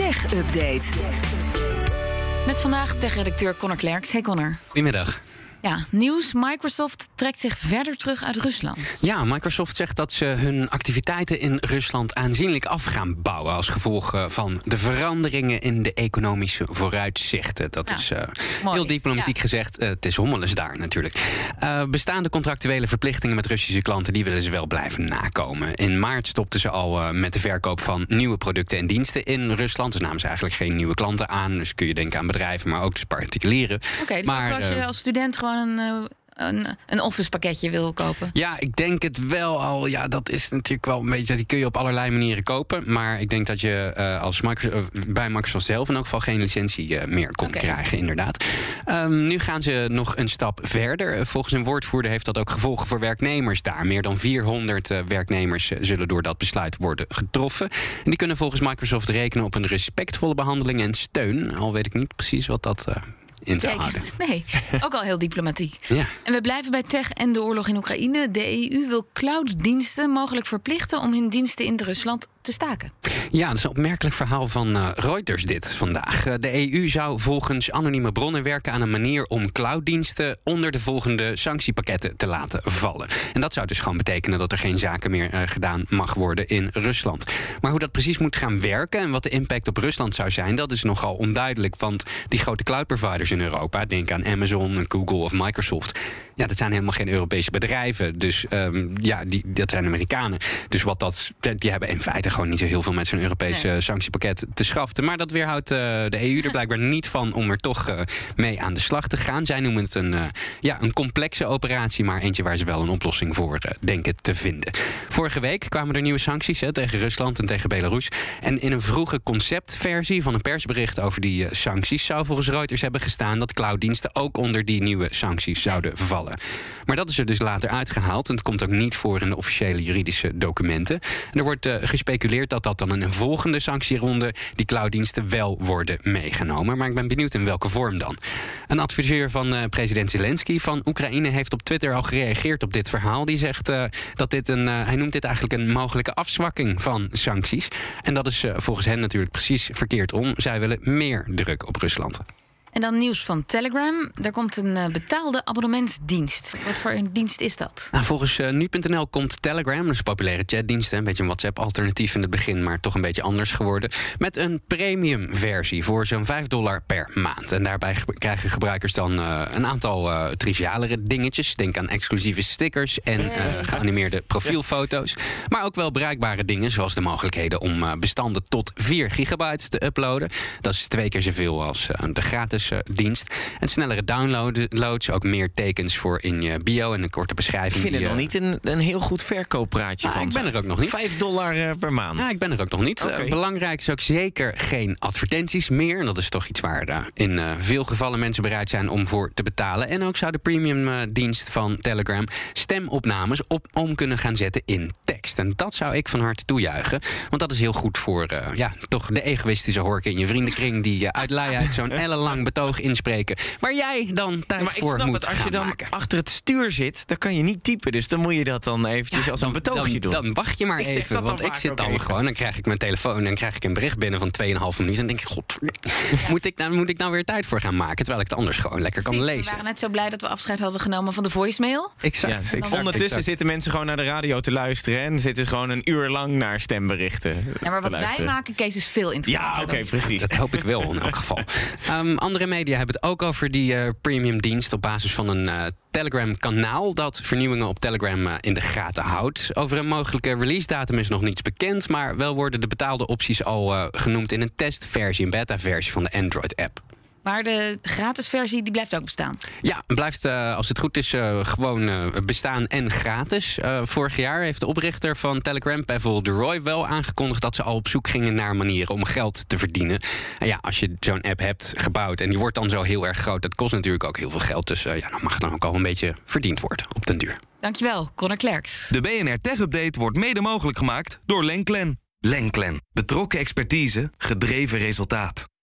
Tech Update. Met vandaag tech-redacteur Connor Klerks. Hey Connor. Goedemiddag. Ja, nieuws. Microsoft trekt zich verder terug uit Rusland. Ja, Microsoft zegt dat ze hun activiteiten in Rusland aanzienlijk af gaan bouwen. als gevolg eh, van de veranderingen in de economische vooruitzichten. Dat Ja, is eh, heel diplomatiek Ja. gezegd. eh, het is hommeles daar natuurlijk. Bestaande contractuele verplichtingen met Russische klanten. die willen ze wel blijven nakomen. In maart stopten ze al met de verkoop van nieuwe producten en diensten in Rusland. Dus namen ze eigenlijk geen nieuwe klanten aan. Dus kun je denken aan bedrijven, maar ook dus particulieren. Oké, dus maar, als je als student gewoon een, eh, een, een office pakketje wil kopen. Ja, ik denk het wel al. Ja, dat is natuurlijk wel een beetje. Die kun je op allerlei manieren kopen. Maar ik denk dat je eh, als Microsoft, eh, bij Microsoft zelf in elk geval geen licentie meer kon krijgen, inderdaad. Ehm, nu gaan ze nog een stap verder. Volgens een woordvoerder heeft dat ook gevolgen voor werknemers daar. Meer dan 400 eh, werknemers zullen door dat besluit worden getroffen. En die kunnen volgens Microsoft rekenen op een respectvolle behandeling en steun. Al weet ik niet precies wat dat in. Nee, ook al heel diplomatiek. Ja. En we blijven bij tech en de oorlog in Oekraïne. De EU wil clouddiensten mogelijk verplichten om hun diensten in Rusland te staken. Ja, dat is een opmerkelijk verhaal van eh, Reuters dit vandaag. Eh, de EU zou volgens anonieme bronnen werken aan een manier om clouddiensten onder de volgende sanctiepakketten te laten vallen. En dat zou dus gewoon betekenen dat er geen zaken meer eh, gedaan mag worden in Rusland. Maar hoe dat precies moet gaan werken en wat de impact op Rusland zou zijn, dat is nogal onduidelijk. Want die grote cloudproviders in Europa, denk aan Amazon, Google of Microsoft. Ja, dat zijn helemaal geen Europese bedrijven. Dus ehm, ja, die, dat zijn Amerikanen. Dus wat dat, die hebben in feite gewoon niet zo heel veel met zo'n Europese Nee. sanctiepakket te schaften. Maar dat weerhoudt eh, de EU er blijkbaar niet van om er toch eh, mee aan de slag te gaan. Zij noemen het een, eh, ja, een complexe operatie, maar eentje waar ze wel een oplossing voor denken te vinden. Vorige week kwamen er nieuwe sancties hè, tegen Rusland en tegen Belarus. En in een vroege conceptversie van een persbericht over die sancties zou volgens Reuters hebben gestaan dat clouddiensten ook onder die nieuwe sancties zouden vallen. Maar dat is er dus later uitgehaald en het komt ook niet voor in de officiële juridische documenten. En er wordt eh, gespeculeerd dat dat dan in een volgende sanctieronde die clouddiensten wel worden meegenomen. Maar ik ben benieuwd in welke vorm dan. Een adviseur van eh, president Zelensky van Oekraïne heeft op Twitter al gereageerd op dit verhaal. Die zegt eh, dat dit een, hij noemt dit eigenlijk een mogelijke afzwakking van sancties. En dat is volgens hen natuurlijk precies verkeerd om. Zij willen meer druk op Rusland. En dan nieuws van Telegram. Daar komt een eh, betaalde abonnementsdienst. Wat voor een dienst is dat? Nou, volgens eh, nu.nl komt Telegram, dat is een populaire chatdienst, een beetje een WhatsApp-alternatief in het begin, maar toch een beetje anders geworden, met een premium-versie voor zo'n 5 dollar per maand. En daarbij ge- krijgen gebruikers dan eh, een aantal trivialere dingetjes. Denk aan exclusieve stickers en geanimeerde profielfoto's. Maar ook wel bruikbare dingen, zoals de mogelijkheden om bestanden tot 4 gigabyte te uploaden. Dat is twee keer zoveel als de gratis dienst. En snellere downloads, ook meer tekens voor in je bio en een korte Ik beschrijving. vind het nog niet een, een heel goed verkooppraatje Nou, van. ik ben er ook nog niet. 5 dollar eh, per maand. Ja, ik ben er ook nog niet. Eh, belangrijk is ook zeker geen advertenties meer. En dat is toch iets waar eh, in veel gevallen mensen bereid zijn om voor te betalen. En ook zou de premium eh, dienst van Telegram stemopnames op om kunnen gaan zetten in tekst. En dat zou ik van harte toejuichen. Want dat is heel goed voor ja, toch de egoïstische horken in je vriendenkring... die uit luiheid zo'n ellenlang betoog inspreken... waar jij dan tijd maar ik voor snap moet het, als gaan je dan maken. achter het stuur zit, dan kan je niet typen. Dus dan moet je dat dan eventjes als een betoogje dan, doen. Dan wacht je maar Ik even. Want ik zit dan even. gewoon, dan krijg ik mijn telefoon en dan krijg ik een bericht binnen van 2,5 minuten. En dan denk ik, god, moet, ik nou, moet ik nou weer tijd voor gaan maken? Terwijl ik het anders gewoon lekker kan Precies, We lezen. waren net zo blij dat we afscheid hadden genomen van de voicemail. Exact, Ja. exact, Ondertussen exact. zitten mensen gewoon naar de radio te luisteren. En zitten ze gewoon een uur lang naar stemberichten. Ja, maar wat wij maken, Kees, is veel interessanter. Ja, oké, precies. Dat hoop ik wel in elk geval. Ehm, andere media hebben het ook over die eh, premium dienst op basis van een eh, Telegram-kanaal dat vernieuwingen op Telegram eh, in de gaten houdt. Over een mogelijke release-datum is nog niets bekend, maar wel worden de betaalde opties al genoemd in een testversie, een beta-versie van de Android-app. Maar de gratis versie die blijft ook bestaan. Ja, het blijft eh, als het goed is eh, gewoon eh, bestaan en gratis. Eh, vorig jaar heeft de oprichter van Telegram, Pavel Duroy, wel aangekondigd dat ze al op zoek gingen naar manieren om geld te verdienen. En ja, als je zo'n app hebt gebouwd en die wordt dan zo heel erg groot, dat kost natuurlijk ook heel veel geld. Dus eh, ja, dan mag het dan ook al een beetje verdiend worden op den duur. Dankjewel, Connor Klerks. De BNR Tech Update wordt mede mogelijk gemaakt door Lenklen. Lenklen. Betrokken expertise, gedreven resultaat.